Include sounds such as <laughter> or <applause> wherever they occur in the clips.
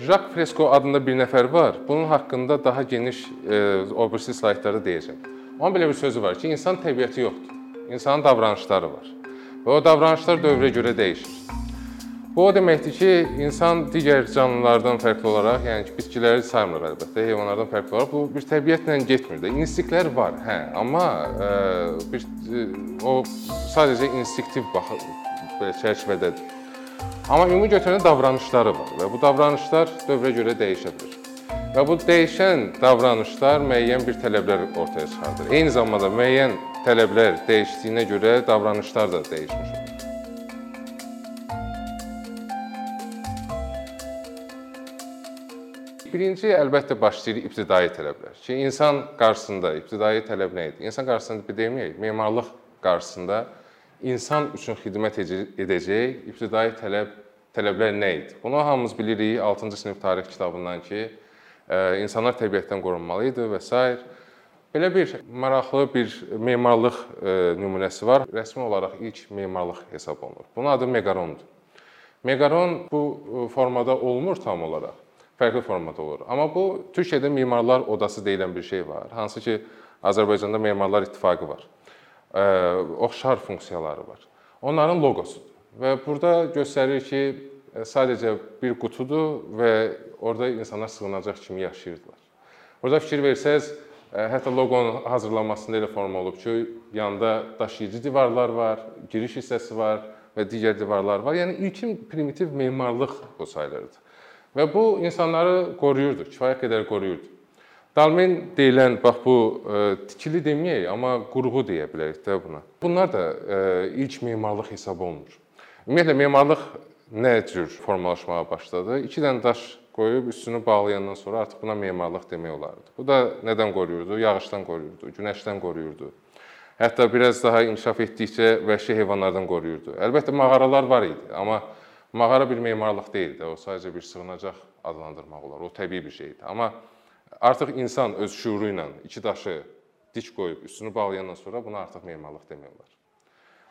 Jacques Fresco adında bir nəfər var. Bunun haqqında daha geniş e, o birisi slaytlarda deyəcəm. Onun belə bir sözü var ki, insan təbiəti yoxdur. İnsanın davranışları var. Və o davranışlar dövrə görə dəyişir. Bu o deməkdir ki, insan digər canlılardan fərqli olaraq, yəni ki, bitkiləri saymır əlbəttə, heyvanlardan fərqli olaraq bu bir təbiətlə getmir də. İnstinktlər var, hə, amma ə, bir ə, o sadəcə instinktiv baxır belə çərçivədədir. Amma ümumi götürəndə davranışları var və bu davranışlar dövrə görə dəyişə bilər. Və bu dəyişən davranışlar müəyyən bir tələblər ortaya çıxardır. Eyni zamanda müəyyən tələblər dəyişdiyinə görə davranışlar da dəyişmiş olur. Birinci əlbəttə başlayır ibtidai tələblər. Ki insan qarşısında ibtidai tələb nə idi? İnsan qarşısında deməyək, memarlıq qarşısında insan üçün xidmət edəcək ibtidai tələb tələblər nə idi? Bunu hamımız bilirik 6-cı sinif tarix kitabından ki, insanlar təbiətdən qorunmalı idi və s. Belə bir maraqlı bir memarlıq nümunəsi var. Rəsmi olaraq ilk memarlıq hesab olunur. Bunun adı Meqarondur. Meqaron bu formada olmur tam olaraq fərqli formada olur. Amma bu Türkiyədə memarlar odası deyilən bir şey var. Hansı ki Azərbaycanda memarlar ittifaqı var. Oxşar funksiyaları var. Onların loqosudur. Və burada göstərir ki, sadəcə bir qutudur və orada insanlar sığınacaq kimi yaşayırdılar. Burada fikir versəz, hətta loqonun hazırlanmasında elə forma olub ki, yanında daşıyıcı divarlar var, giriş hissəsi var və digər divarlar var. Yəni ilkin primitiv memarlıq bu sayılırdı. Və bu insanları qoruyurdu, kifayət qədər qoruyurdu. Dalmen deyilən bax bu ə, e, tikili deməyək, amma qurğu deyə bilərik də buna. Bunlar da ə, e, ilk memarlıq hesab olunur. Ümumiyyətlə memarlıq nə cür formalaşmağa başladı? 2 dənə daş qoyub üstünü bağlayandan sonra artıq buna memarlıq demək olardı. Bu da nədən qoruyurdu? Yağışdan qoruyurdu, günəşdən qoruyurdu. Hətta biraz daha inkişaf etdikcə vəhşi heyvanlardan qoruyurdu. Əlbəttə mağaralar var idi, amma Mağara bir memarlıq deyil də, o sadəcə bir sığınacaq adlandırmaq olar. O təbii bir şeydir. Amma artıq insan öz şüuru ilə iki daşı dik qoyub üstünü bağlayandan sonra buna artıq memarlıq demək olar.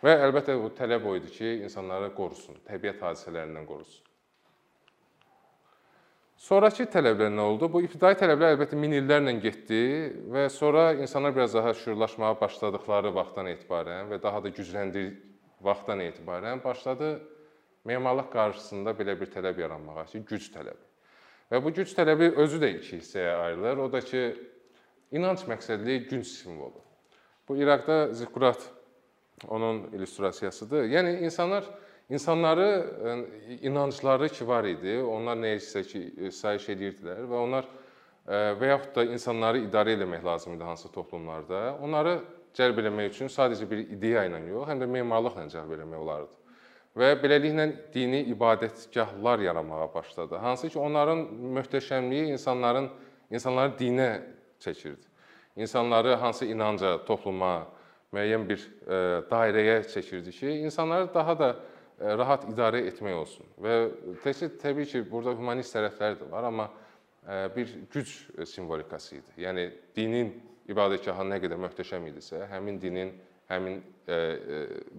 Və əlbəttə bu tələb o idi ki, insanları qorusun, təbiət hadisələrindən qorusun. Sonrakı tələblər nə oldu? Bu ibtidai tələblər əlbəttə min illərlə getdi və sonra insanlar biraz daha şuurlaşmağa başladıkları vaxtdan etibarən və daha da gücləndiyi vaxtdan etibarən başladı memarlıq qarşısında belə bir tələb yaranmağa ki, güc tələbi. Və bu güc tələbi özü də iki hissəyə ayrılır. O da ki, inanc məqsədli günc simvolu. Bu İraqda zikkurat onun illüstrasiyasıdır. Yəni insanlar insanları e, inancları ki var idi, onlar nəyisə ki sayiş edirdilər və onlar e, və yaxud da insanları idarə etmək lazım idi hansı toplumlarda. Onları cəlb etmək üçün sadəcə bir ideya ilə yox, həm də memarlıqla cəlb etmək olardı və beləliklə dini ibadətgahlar yaranmağa başladı. Hansı ki, onların möhtəşəmliyi insanların insanları dinə çəkirdi. İnsanları hansı inanca, topluma, müəyyən bir e, dairəyə çəkirdi ki, insanları daha da e, rahat idarə etmək olsun. Və təkcə təbii ki, burada humanist tərəfləri də var, amma e, bir güc simvolikası idi. Yəni dinin ibadətgahı nə qədər möhtəşəm idisə, həmin dinin, həmin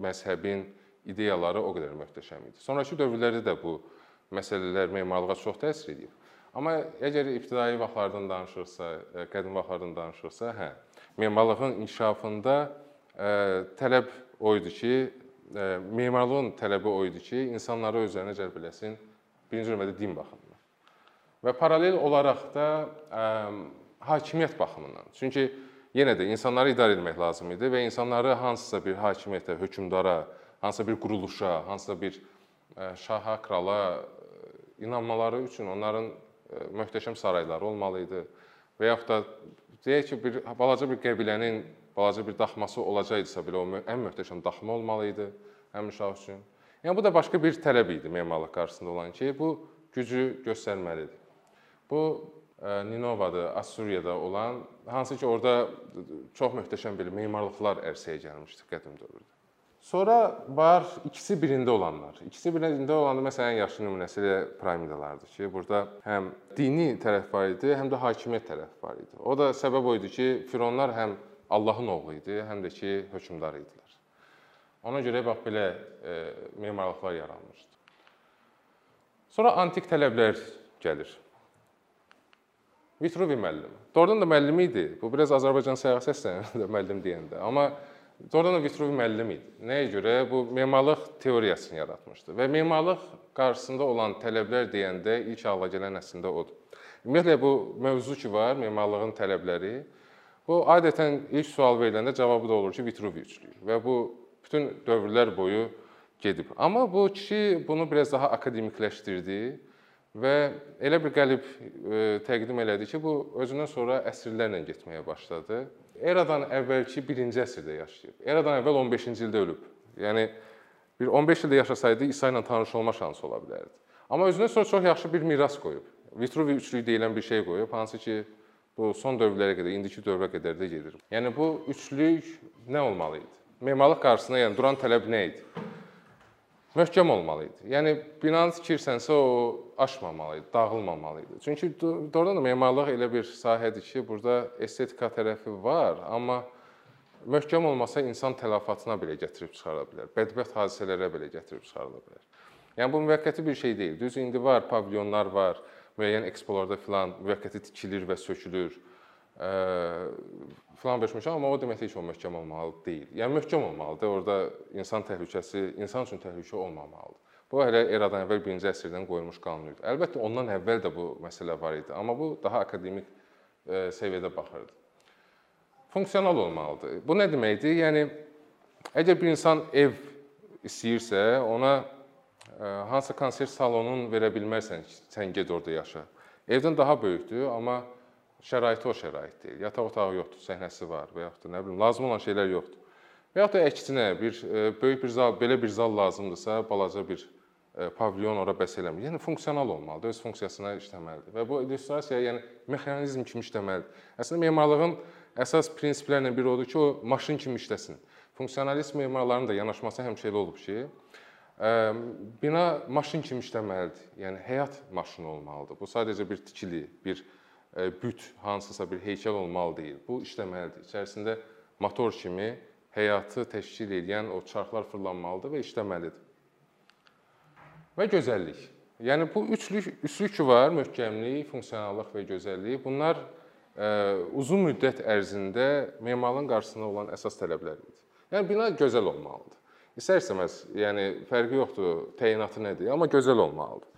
məzhəbin ideyaları o qədər möhtəşəm idi. Sonrakı dövrlərdə də bu məsələlər memarlığa çox təsir edib. Amma əgər ibtidai vaxtlardan danışırsa, e, qədim vaxtlardan danışırsa, hə, memarlığın inkişafında ə, e, tələb o idi ki, ə, e, memarlığın tələbi o idi ki, insanları özlərinə cəlb eləsin birinci növbədə din baxımından. Və paralel olaraq da ə, hakimiyyət baxımından. Çünki yenə də insanları idarə etmək lazım idi və insanları hansısa bir hakimiyyətə, hökmdara, hansısa bir quruluşa, hansısa bir e, şaha, krala e, inanmaları üçün onların e, möhtəşəm sarayları olmalı idi və yaxud da deyək ki, bir balaca bir qəbilənin balaca bir daxması olacaqdısa belə o ən möhtəşəm daxma olmalı idi həmin şah üçün. Yəni bu da başqa bir tələb idi memarlıq qarşısında olan ki, bu gücü göstərməlidir. Bu Ninovada, Assuriyada olan hansı ki, orada çox möhtəşəm bir memarlıqlar ərsəyə gəlmişdi qədim dövrdə. Sonra var ikisi birində olanlar. İkisi birində olanda məsələn yaxşı nümunəsi də piramidalardır ki, burada həm dini tərəf var idi, həm də hakimiyyət tərəf var idi. O da səbəb o idi ki, fironlar həm Allahın oğlu idi, həm də ki, hökmdar idilər. Ona görə bax belə e, memarlıqlar yaranmışdı. Sonra antik tələblər gəlir. Vitruvi müəllim. Doğrudan da müəllim idi. Bu biraz Azərbaycan səyahət səslənirdi <laughs> müəllim deyəndə. Amma doğrudan da Vitruvi müəllim idi. Nəyə görə? Bu memarlıq teoriyasını yaratmışdı və memarlıq qarşısında olan tələblər deyəndə ilk ağla gələn əslində odur. Ümumiyyətlə bu mövzu ki var, memarlığın tələbləri. Bu adətən ilk sual veriləndə cavabı da olur ki, Vitruvi üçlüyü və bu bütün dövrlər boyu gedib. Amma bu kişi bunu biraz daha akademikləşdirdi və elə bir qəlib e, təqdim elədi ki, bu özündən sonra əsrlərlə getməyə başladı. Eradan əvvəlki 1-ci əsrdə yaşayıb. Eradan əvvəl 15-ci ildə ölüb. Yəni bir 15 ildə yaşasaydı İsa ilə tanış olma şansı ola bilərdi. Amma özündən sonra çox yaxşı bir miras qoyub. Vitruvi üçlüyü deyilən bir şey qoyub, hansı ki bu son dövrlərə qədər, indiki dövrə qədər də gedir. Yəni bu üçlük nə olmalı idi? Memarlıq qarşısında yəni duran tələb nə idi? Möhkəm olmalı idi. Yəni binanı tikirsənsə o aşmamalı idi, dağılmamalı idi. Çünki doğrudan da memarlıq elə bir sahədir ki, burada estetika tərəfi var, amma möhkəm olmasa insan tələfatına belə gətirib çıxara bilər. Bədbəxt hadisələrə belə gətirib çıxarıla bilər. Yəni bu müvəqqəti bir şey deyil. Düz indi var, pavilyonlar var, müəyyən ekspolarda filan müvəqqəti tikilir və sökülür filan beşmişə, amma o demək ki, o möhkəm olmalı deyil. Yəni möhkəm olmalıdır. Orda insan təhlükəsi, insan üçün təhlükə olmamalıdır. Bu hələ eradan əvvəl 1-ci əsrdən qoyulmuş qanun idi. Əlbəttə ondan əvvəl də bu məsələ var idi, amma bu daha akademik səviyyədə baxırdı. Funksional olmalıdır. Bu nə deməkdir? Yəni əgər bir insan ev istəyirsə, ona hansı konsert salonunu verə bilmərsən, sən get orada yaşa. Evdən daha böyükdür, amma şəraiti o şərait deyil. Yataq otağı yoxdur, səhnəsi var və yaxud da nə bilim, lazım olan şeylər yoxdur. Və yaxud da əksinə bir e, böyük bir zal, belə bir zal lazımdırsa, balaca bir e, pavilyon ora bəs eləmir. Yəni funksional olmalıdır, öz funksiyasına işləməlidir. Və bu illüstrasiya yəni mexanizm kimi işləməlidir. Əslində memarlığın əsas prinsiplərindən biri odur ki, o maşın kimi işləsin. Funksionalist memarların da yanaşması həmişə elə olub ki, e, bina maşın kimi işləməlidir. Yəni həyat maşını olmalıdır. Bu sadəcə bir tikili, bir büt, hansısa bir heykəl olmalı deyil. Bu işləməlidir. İçərisində motor kimi həyatı təşkil edən o çarxlar fırlanmalıdır və işləməlidir. Və gözəllik. Yəni bu üçlük, üçlük ki var, möhkəmlik, funksionallıq və gözəllik. Bunlar ə, uzun müddət ərzində memarlığın qarşısında olan əsas tələblərdir. Yəni bina gözəl olmalıdır. İstər-istəməz, yəni fərqi yoxdur, təyinatı nədir, amma gözəl olmalıdır.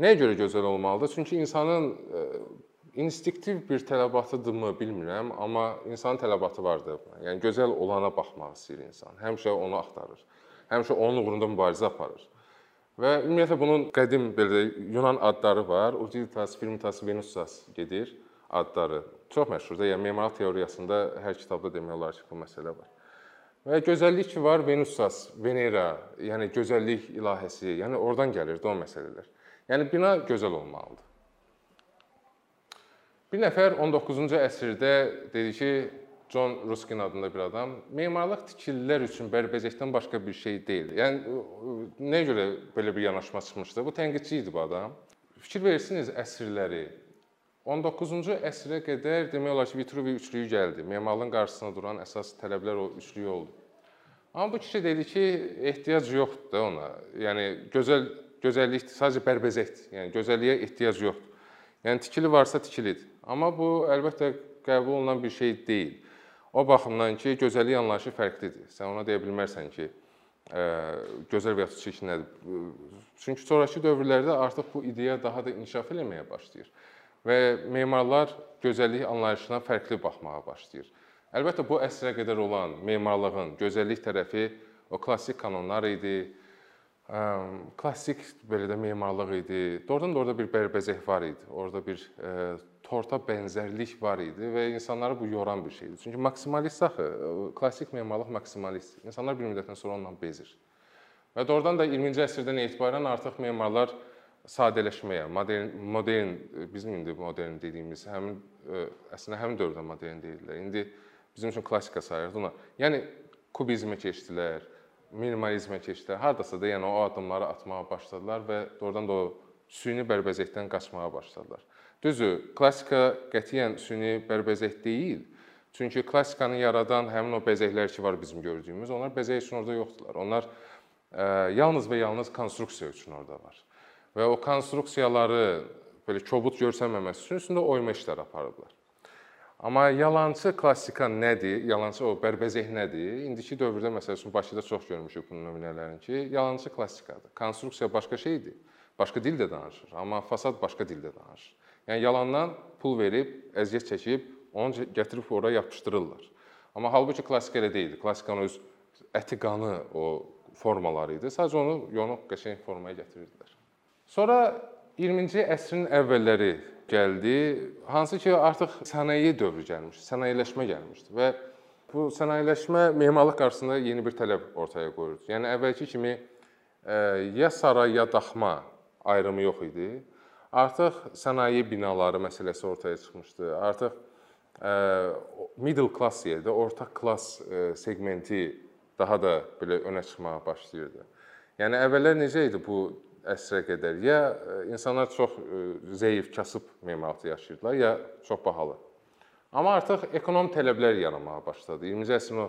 Nəyə görə gözəl olmalıdır? Çünki insanın instinktiv bir tələbatıdırmı bilmirəm, amma insanın tələbatı vardır. Yəni gözəl olana baxmaq istəyir insan. Həmişə onu axtarır. Həmişə onun uğrunda mübarizə aparır. Və ümumiyyətlə bunun qədim belə Yunan adları var. Utilitas firmitas Venusas gedir adları. Çox məşhurdur. Yəni memarlıq teoriyasında hər kitabda demək olar ki, bu məsələ var. Və gözəllik ki var Venusas, Venera, yəni gözəllik ilahəsi, yəni oradan gəlirdi o məsələlər. Yəni bina gözəl olmalıdır. Bir nəfər 19-cu əsrdə dedi ki, John Ruskin adında bir adam, memarlıq tikililər üçün bərbəzəkdən başqa bir şey deyil. Yəni nəyə görə belə bir yanaşma çıxmışdı? Bu tənqidçi idi bu adam. Fikir verirsiniz əsrləri 19-cu əsrə qədər demək olar ki, Vitruvi üçlüyü gəldi. Memarlığın qarşısında duran əsas tələblər o üçlüyü oldu. Amma bu kişi dedi ki, ehtiyac yoxdur da ona. Yəni gözəl gözəllik sadəcə bərbəzəkdir. Yəni gözəlliyə ehtiyac yoxdur. Yəni tikili varsa tikilidir. Amma bu əlbəttə qəbul olunan bir şey deyil. O baxımdan ki, gözəllik anlayışı fərqlidir. Sən ona deyə bilmərsən ki, ə, gözəl və ya çirkin nədir? Çünki sonrakı dövrlərdə artıq bu ideya daha da inkişaf eləməyə başlayır və memarlar gözəllik anlayışına fərqli baxmağa başlayır. Əlbəttə bu əsrə qədər olan memarlığın gözəllik tərəfi o klassik kanonlar idi, klassik belə də memarlıq idi. Doğrudan da orada bir bərbəzək var idi. Orada bir torta bənzərlik var idi və insanları bu yoran bir şeydir. Çünki maksimalist axı klassik memarlıq maksimalist. İnsanlar bir müddətdən sonra ondan bezir. Və doğrudan da 20-ci əsrdən etibarən artıq memarlar sadələşməyə, modern modern bizim indi modern dediyimiz həmin əslində həmin dövrdə modern deyirlər. İndi bizim üçün klassika sayırdı ona. Yəni kubizmə keçdilər, minimalizmə keçdilər. Hardasa da yəni o addımları atmağa başladılar və doğrudan da o süni bərbəzəkdən qaçmağa başladılar. Düzdür, klassika qətiyyən süni bərbəzək deyil. Çünki klassikanı yaradan həmin o bəzəklər ki var bizim gördüyümüz, onlar bəzək üçün orada yoxdular. Onlar ə, yalnız və yalnız konstruksiya üçün orada var. Və o konstruksiyaları belə kobud görsənməməsi üçün üstündə oyma işləri aparıblar. Amma yalançı klassika nədir? Yalançı o bərbezeh nədir? İndiki dövrdə məsəl üçün Bakıda çox görmüşük bunun nümunələrini ki, yalançı klassikadır. Konstruksiya başqa şeydir. Başqa dildə danışır, amma fasad başqa dildə danışır. Yəni yalandan pul verib, əziyyət çəkib, onu gətirib ora yapışdırırlar. Amma halbuki klassika elə deyildi. Klassikanın öz əti qanı o formaları idi. Sadəcə onu yonuq qəşəng formaya gətirirdilər. Sonra 20-ci əsrin əvvəlləri gəldi, hansı ki artıq sənaye dövrü gəlmişdi, sənayeləşmə gəlmişdi və bu sənayeləşmə memarlıq qarşısında yeni bir tələb ortaya qoyurdu. Yəni əvvəlki kimi ya saray ya daxma ayrımı yox idi. Artıq sənaye binaları məsələsi ortaya çıxmışdı. Artıq middle class yerdə orta klass seqmenti daha da belə önə çıxmağa başlayırdı. Yəni əvvəllər necə idi bu əsrə qədər? Ya insanlar çox zəif, kasıb memarlıqda yaşayırdılar, ya çox bahalı. Amma artıq ekonom tələblər yaranmağa başladı. 20-ci əsrin o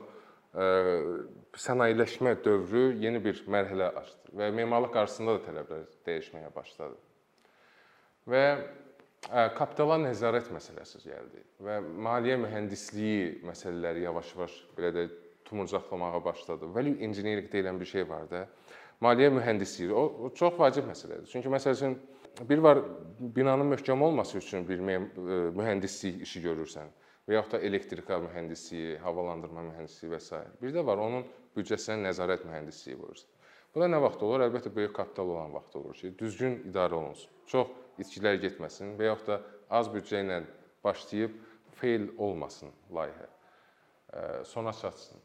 sənayeləşmə dövrü yeni bir mərhələ açdı və memarlıq qarşısında da tələblər dəyişməyə başladı və kapitala nəzarət məsələsi gəldi və maliyyə mühəndisliyi məsələləri yavaş-yavaş belə də tumurcaqlamağa başladı. Value engineering deyilən bir şey var da. Maliyyə mühəndisliyi o, o çox vacib məsələdir. Çünki məsəl üçün bir var binanın möhkəm olması üçün bir mühəndislik işi görürsən və yaxud da elektrika mühəndisliyi, havalandırma mühəndisliyi və s. Bir də var onun büdcəsinə nəzarət mühəndisliyi vurursan. Bu da nə vaxt olur? Əlbəttə böyük kapital olan vaxt olur ki, düzgün idarə olunsun. Çox itkilər getməsin və yaxud da az büdcə ilə başlayıb fail olmasın layihə. Sona çatsın.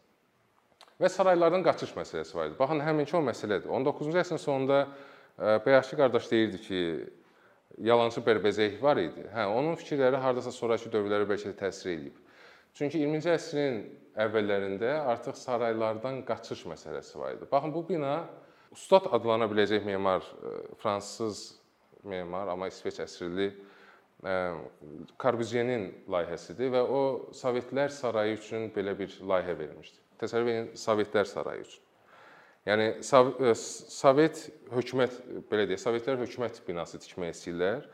Və saraylardan qaçış məsələsi var idi. Baxın, həminki o məsələdir. 19-cu əsrin sonunda bayaqçı qardaş deyirdi ki, yalançı Berbezeh var idi. Hə, onun fikirləri hardasa sonrakı dövrlərə bəlkə də təsir edib. Çünki 20-ci əsrin əvvəllərində artıq saraylardan qaçış məsələsi var idi. Baxın, bu bina Ustad adlana biləcək memar fransız memar, amma İsveç əsrli Karbüzyenin layihəsidir və o Sovetlər sarayı üçün belə bir layihə vermişdi. Təsəvvür edin, Sovetlər sarayı üçün. Yəni Sovet hökumət belə deyək, Sovetlər hökumət binası tikmək istəyirlər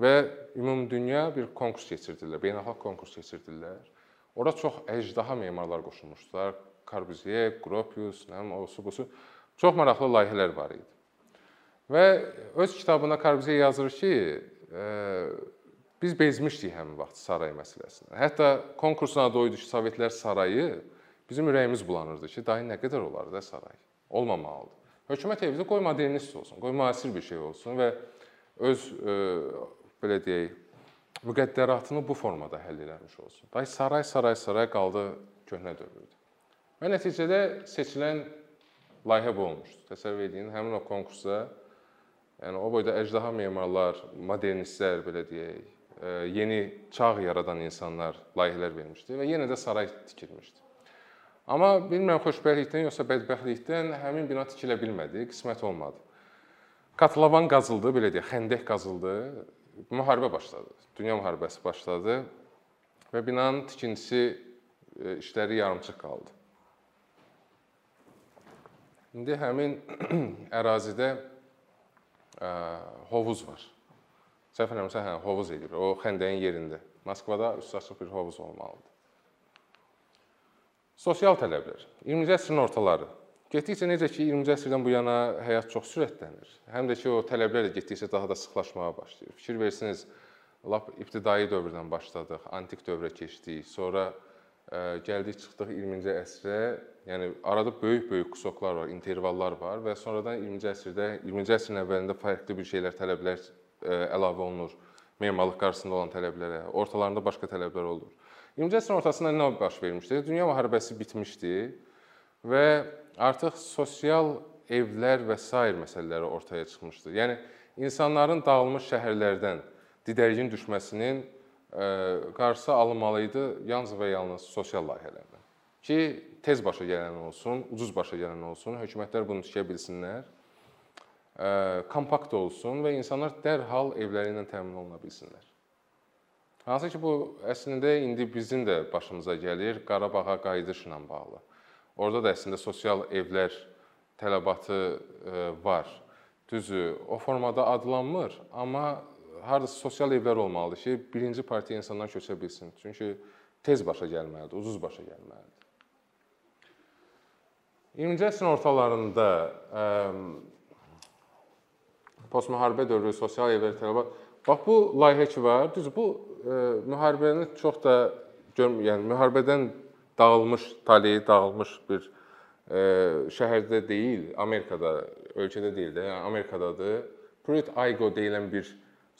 və ümumdünya bir konkurs keçirdilər, beynəlxalq konkurs keçirdilər. Ora çox əcdaha memarlar qoşulmuşdular. Karbüzye, Gropius, nə bilim, osu busu. Çox maraqlı layihələr var idi. Və öz kitabında Karbizye yazır ki, e, biz bezmişdik həmin vaxt saray məsələsindən. Hətta konkursun adı o idi ki, Sovetlər sarayı bizim ürəyimiz bulanırdı ki, dayı nə qədər olar da saray? Olmamalıdır. Hökumət evi qoy modernist olsun, qoy müasir bir şey olsun və öz e, belə deyək, müqəddəratını bu formada həll eləmiş olsun. Day saray, saray, saray qaldı köhnə dövrdə. Və nəticədə seçilən layihə bu olmuşdu. Təsəvvür edin, həmin o konkursa Yəni o boyda əjdaha memarlar, modernistlər belə deyək, e, yeni çağ yaradan insanlar layihələr vermişdi və yenə də saray tikilmişdi. Amma bilmirəm xoşbəxtlikdən yoxsa bədbəxtlikdən həmin bina tikilə bilmədi, qismət olmadı. Kotlovan qazıldı, belə deyək, xəndək qazıldı. Müharibə başladı. Dünya müharibəsi başladı və binanın tikintisi e, işləri yarımçıq qaldı. İndi həmin <clears throat> ərazidə hovuz var. Səhv eləmirəmsə, hə, hovuz edir. O xəndəyin yerində. Moskvada üstü açıq bir hovuz olmalıdır. Sosial tələblər. 20-ci əsrin ortaları. Getdikcə necə ki 20-ci əsrdən bu yana həyat çox sürətlənir. Həm də ki o tələblər də getdikcə daha da sıxlaşmağa başlayır. Fikir versiniz, lap ibtidai dövrdən başladıq, antik dövrə keçdik, sonra gəldik çıxdıq 20-ci əsrə Yəni arada böyük-böyük kusoklar var, intervallar var və sonradan 20-ci əsrdə, 20-ci əsrin əvvəlində fərqli bir şeylər, tələblər əlavə olunur. Memarlıq qarşısında olan tələblərə, ortalarında başqa tələblər olur. 20-ci əsrin ortasında nə baş vermişdi? Dünya müharibəsi bitmişdi və artıq sosial evlər və sair məsələləri ortaya çıxmışdı. Yəni insanların dağılmış şəhərlərdən didərgin düşməsinin qarşısı alınmalı idi yalnız və yalnız sosial layihələrlə ki, tez başa gələn olsun, ucuz başa gələn olsun, hökumətlər bunu tikə bilsinlər. Kompakt olsun və insanlar dərhal evləri ilə təmin oluna bilsinlər. Hansı ki, bu əslində indi bizim də başımıza gəlir, Qarabağa qayıdışla bağlı. Orada da əslində sosial evlər tələbatı var. Düzü, o formada adlanmır, amma hardasa sosial evlər olmalıdır ki, birinci partiya insanlar köçə bilsin. Çünki tez başa gəlməlidir, ucuz başa gəlməlidir. 20-ci əsrin ortalarında ə, postmüharibə dövrü sosial evlər tələbat bax bu layihə ki var, düz bu ə, müharibəni çox da görmür, yəni müharibədən dağılmış, taleyi dağılmış bir ə, şəhərdə deyil, Amerikada, ölkədə deyil də, yəni Amerikadadır. Pruitt Aigo deyilən bir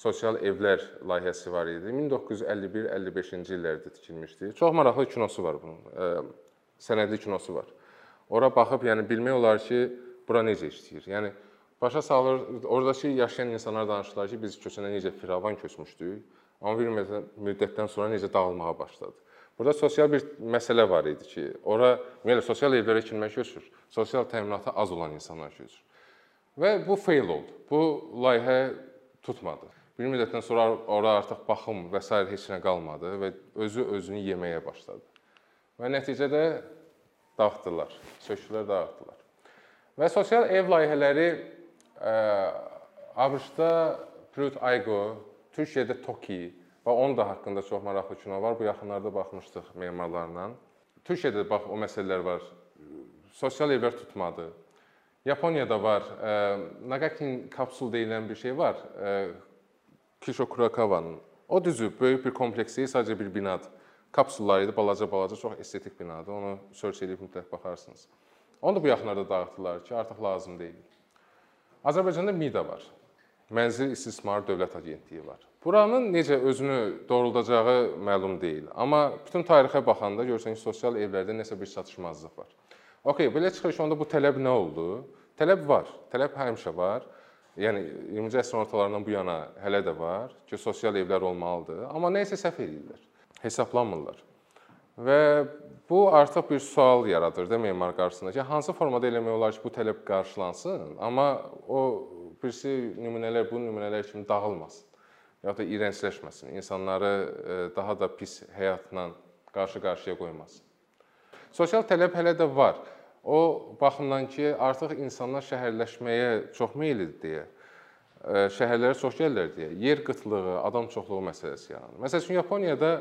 sosial evlər layihəsi var idi. 1951-55-ci illərdə tikilmişdi. Çox maraqlı kinosu var bunun. Ə, sənədli kinosu var. Ora baxıb, yəni bilmək olar ki, bura necə işləyir. Yəni başa salır, oradakı yaşayan insanlar danışırlar ki, biz köçəndə necə firavan köçmüşdük, amma bir müddətdən sonra necə dağılmağa başladı. Burada sosial bir məsələ var idi ki, ora ümumiyyətlə sosial evlərə kimlər köçür? Sosial təminatı az olan insanlar köçür. Və bu fail oldu. Bu layihə tutmadı. Bir müddətdən sonra ora artıq baxım və s. heç nə qalmadı və özü özünü yeməyə başladı. Və nəticədə dağıtdılar. Sökdülər, dağıtdılar. Və sosial ev layihələri ə, ABŞ-da Pruitt Aigo, Türkiyədə Toki və onun da haqqında çox maraqlı kino var. Bu yaxınlarda baxmışdıq memarlarla. Türkiyədə bax o məsələlər var. Sosial evlər tutmadı. Yaponiyada var. E, Nagakin kapsul deyilən bir şey var. Kisho Kurokawa'nın. O düzü böyük bir kompleks deyil, sadəcə bir binadır. Kapsullar idi, balaca-balaca, çox estetik binadır. Onu search edib mütləq baxarsınız. Onu da bu yaxınlarda dağıtdılar ki, artıq lazım deyil. Azərbaycanda MIDA var. Mənzil İstismarı Dövlət Agentliyi var. Buranın necə özünü doğruldacağı məlum deyil. Amma bütün tarixə baxanda görürsən ki, sosial evlərdə nəsə bir çatışmazlıq var. Okay, belə çıxır ki, onda bu tələb nə oldu? Tələb var. Tələb həmişə var. Yəni 20-ci əsrin ortalarından bu yana hələ də var ki, sosial evlər olmalıdır, amma nə isə səhv edirlər. Hesablamırlar. Və bu artıq bir sual yaradır da memar qarşısında ki, hansı formada eləmək olar ki, bu tələb qarşılansın, amma o birisi nümunələr bu nümunələr kimi dağılmasın ya da iyrəncləşməsin, insanları e, daha da pis həyatla qarşı-qarşıya qoymasın. Sosial tələb hələ də var. O baxımdan ki, artıq insanlar şəhərləşməyə çox meyllidir deyə, e, şəhərlərə çox gəlirlər deyə, yer qıtlığı, adam çoxluğu məsələsi yaranır. Məsələn üçün Yaponiyada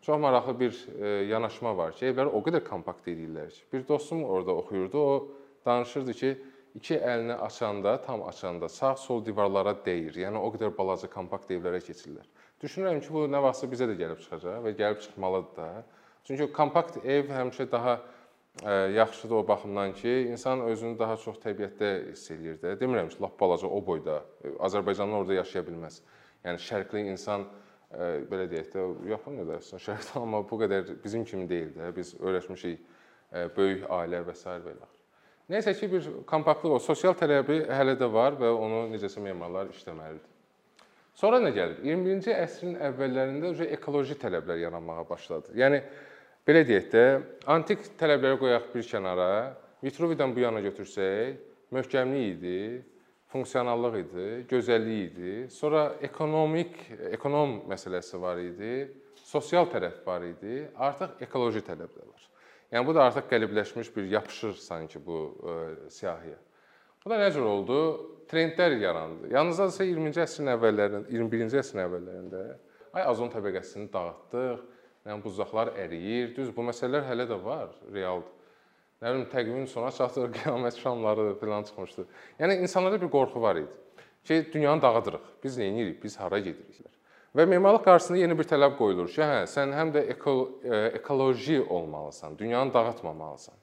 çox maraqlı bir e, yanaşma var ki, evləri o qədər kompakt edirlər ki, bir dostum orada oxuyurdu, o danışırdı ki, iki əlini açanda, tam açanda sağ-sol divarlara dəyir. Yəni o qədər balaca kompakt evlərə keçirlər. Düşünürəm ki, bu nə vaxtsa bizə də gəlib çıxacaq və gəlib çıxmalıdır da. Çünki kompakt ev həmişə daha yaxşıdır o baxımdan ki, insan özünü daha çox təbiətdə hiss eləyir də. Demirəm ki, lap balaca o boyda e, Azərbaycanlı orada yaşaya bilməz. Yəni şərqli insan e, belə deyək də, Yaponiyada yaşayan şərqdə <laughs> amma bu qədər bizim kimi deyil də. Biz öyrəşmişik ə, böyük ailə və s. belə. Nəysə ki, bir kompaktlıq o, sosial tələbi hələ də var və onu necəsə memarlar işləməlidir. Sonra nə gəlir? 21-ci əsrin əvvəllərində ekoloji tələblər yaranmağa başladı. Yəni belə deyək də, antik tələbləri qoyaq bir kənara, Vitruvidən bu yana götürsək, möhkəmlik idi, funksionallıq idi, gözəllik idi. Sonra ekonomik, ekonom məsələsi var idi, sosial tərəf var idi, artıq ekoloji tələb də var. Yəni bu da artıq qəlibləşmiş bir yapışır sanki bu ə, e, siyahıya. Bu da cür oldu? Trendlər yarandı. Yalnızca 20-ci əsrin əvvəllərində, 21-ci əsrin əvvəllərində ay ozon təbəqəsini dağıtdıq, yəni buzlaqlar əriyir. Düz bu məsələlər hələ də var, realdır. Nə bilim təqvimin sona çatır, <laughs> qiyamət şamları filan çıxmışdı. Yəni insanlarda bir qorxu var idi ki, dünyanı dağıdırıq. Biz nə edirik? Biz hara gedirik? Və memarlıq qarşısında yeni bir tələb qoyulur ki, hə, sən həm də eko, e, ekoloji olmalısan, dünyanı dağıtmamalısan.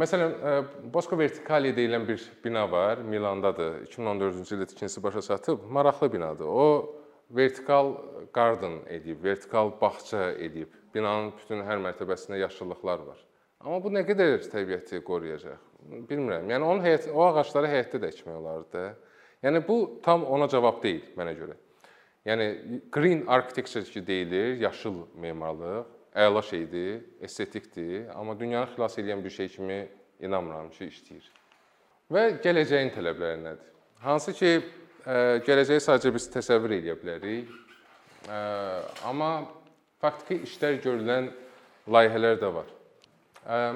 Məsələn, e, Bosco Verticali deyilən bir bina var, Milandadır. 2014-cü ildə tikintisi başa çatıb. Maraqlı binadır. O vertikal garden edib, vertikal bağça edib. Binanın bütün hər mərtəbəsində yaşıllıqlar var. Amma bu nə qədər təbiəti qoruyacaq? Bilmirəm. Yəni onun həyət, o ağacları həyətdə də əkmək olardı da. Yəni bu tam ona cavab deyil mənə görə. Yəni green architecture ki deyilir, yaşıl memarlıq, əla şeydir, estetikdir, amma dünyanı xilas edən bir şey kimi inanmıram ki, işləyir. Və gələcəyin tələbləri nədir? Hansı ki, gələcəyi sadəcə biz təsəvvür edə bilərik. Amma faktiki işlər görülən layihələr də var.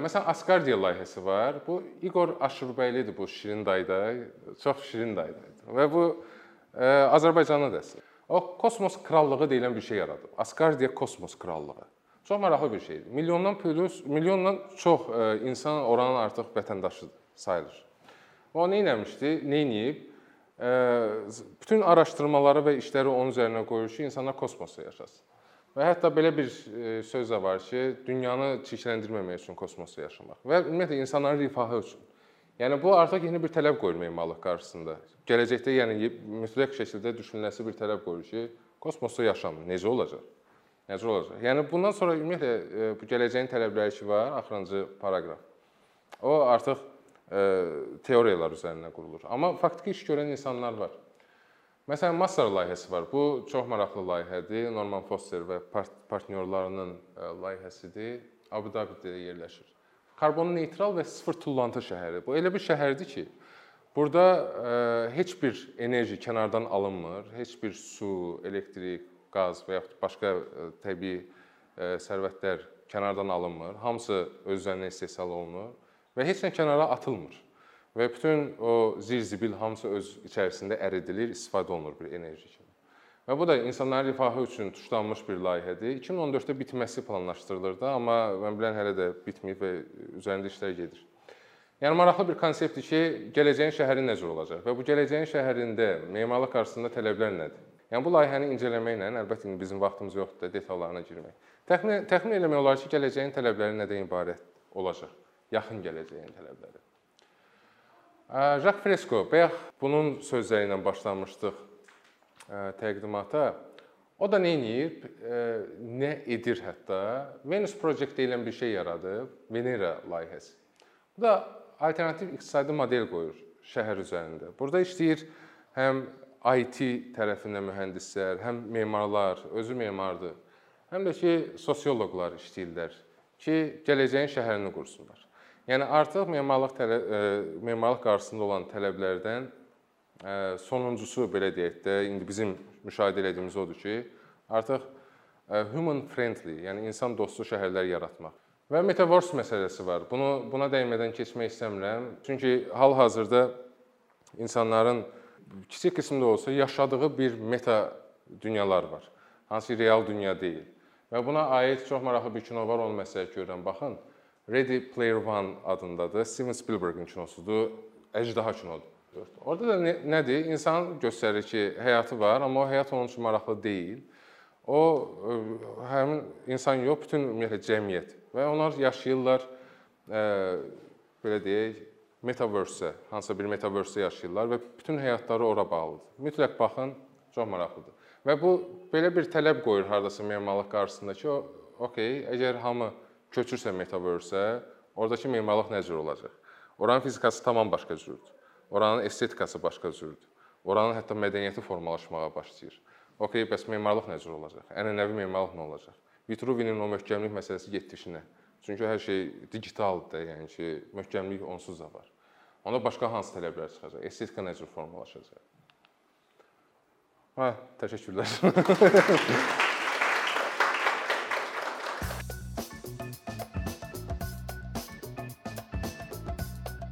Məsələn, Askardiya layihəsi var. Bu Igor Aşurbəylidir bu şirin dayda. Çox şirin dayda. Və bu Azərbaycanın da əsəri. O kosmos krallığı deyilən bir şey yaradıb. Asgardia kosmos krallığı. Çox maraqlı bir şeydir. Milyondan plus, milyondan çox e, insan oranın artıq vətəndaşıdır, sayılır. O nə etmişdi? Nə edib? Bütün araşdırmaları və işləri onun üzərinə qoyur ki, insanlar kosmosda yaşasın. Və hətta belə bir söz də var ki, dünyanı çirkləndirməmək üçün kosmosda yaşamaq və ümumiyyətlə insanların rifahı üçün. Yəni bu artıq yeni bir tələb qoyur memarlıq qarşısında. Gələcəkdə yəni mütləq şəkildə düşünüləsi bir tələb qoyur ki, kosmosda yaşam necə olacaq? Necə olacaq? Yəni bundan sonra ümumiyyətlə bu gələcəyin tələbləri ki var, axırıncı paraqraf. O artıq teoriyalar üzərindən qurulur. Amma faktiki iş görən insanlar var. Məsələn, Master layihəsi var. Bu çox maraqlı layihədir. Norman Foster və part partnyorlarının e, layihəsidir. Abu Dhabidə yerləşir. Karbon neytral və sıfır tullantı şəhəri. Bu elə bir şəhərdir ki, burada ə, heç bir enerji kənardan alınmır, heç bir su, elektrik, qaz və yaxud başqa e, təbii e, sərvətlər kənardan alınmır. Hamısı öz üzərinə istehsal olunur və heç nə kənara atılmır. Və bütün o zirzibil hamısı öz içərisində əridilir, istifadə olunur bir enerji kimi. Və bu da insanların rifahı üçün tuşlanmış bir layihədir. 2014-də bitməsi planlaşdırılırdı, amma mən bilən hələ də bitməyib və üzərində işlər gedir. Yəni maraqlı bir konseptdir ki, gələcəyin şəhəri necə olacaq və bu gələcəyin şəhərində memarlıq qarşısında tələblər nədir? Yəni bu layihəni incələməklə əlbəttə indi bizim vaxtımız yoxdur da detallarına girmək. Təxmin təxmin eləmək olar ki, gələcəyin tələbləri nədən ibarət olacaq? Yaxın gələcəyin tələbləri. Jacques Fresco, bayaq bunun sözləri ilə başlamışdıq təqdimata. O da nə edir? Nə edir hətta? Venus Project deyilən bir şey yaradıb, Venera layihəsi. Bu da alternativ iqtisadi model qoyur şəhər üzərində. Burada işləyir həm IT tərəfindən mühəndislər, həm memarlar, özü memardır, həm də ki, sosioloqlar işləyirlər ki, gələcəyin şəhərini qursunlar. Yəni artıq memarlıq tələ, e, memarlıq qarşısında olan tələblərdən e, sonuncusu belə deyək də, indi bizim müşahidə etdiyimiz odur ki, artıq e, human friendly, yəni insan dostu şəhərlər yaratmaq. Və metaverse məsələsi var. Bunu buna dəymədən keçmək istəmirəm. Çünki hal-hazırda insanların kiçik qismdə olsa yaşadığı bir meta dünyalar var. Hansı real dünya deyil. Və buna aid çox maraqlı bir kino var, onu məsələ görürəm. Baxın, Ready Player One adındadır. Steven Spielbergin kinosudur. Əjdaha kinodur. Orada da nə, nədir? İnsan göstərir ki, həyatı var, amma o həyat onun üçün maraqlı deyil. O e, həmin insan yox, bütün ümumiyyətlə cəmiyyət və onlar yaşayırlar ə, e, belə deyək, metaverse-ə, hansısa bir metaverse-də yaşayırlar və bütün həyatları ora bağlıdır. Mütləq baxın, çox maraqlıdır. Və bu belə bir tələb qoyur hardasa memarlıq qarşısında ki, okey, əgər hamı köçürsə metaverse-ə, oradakı memarlıq nə cür olacaq? Oranın fizikası tamam başqa cürdür. Oranın estetikası başqa cürdür. Oranın hətta mədəniyyəti formalaşmağa başlayır. Okey, bəs memarlıq nə cür olacaq? Ənənəvi memarlıq nə olacaq? Vitruvinin o möhkəmlik məsələsi getdi işinə. Çünki hər şey digitaldır yəni ki, möhkəmlik onsuz da var. Onda başqa hansı tələblər çıxacaq? Estetika necə formalaşacaq? Hə, təşəkkürlər. <laughs>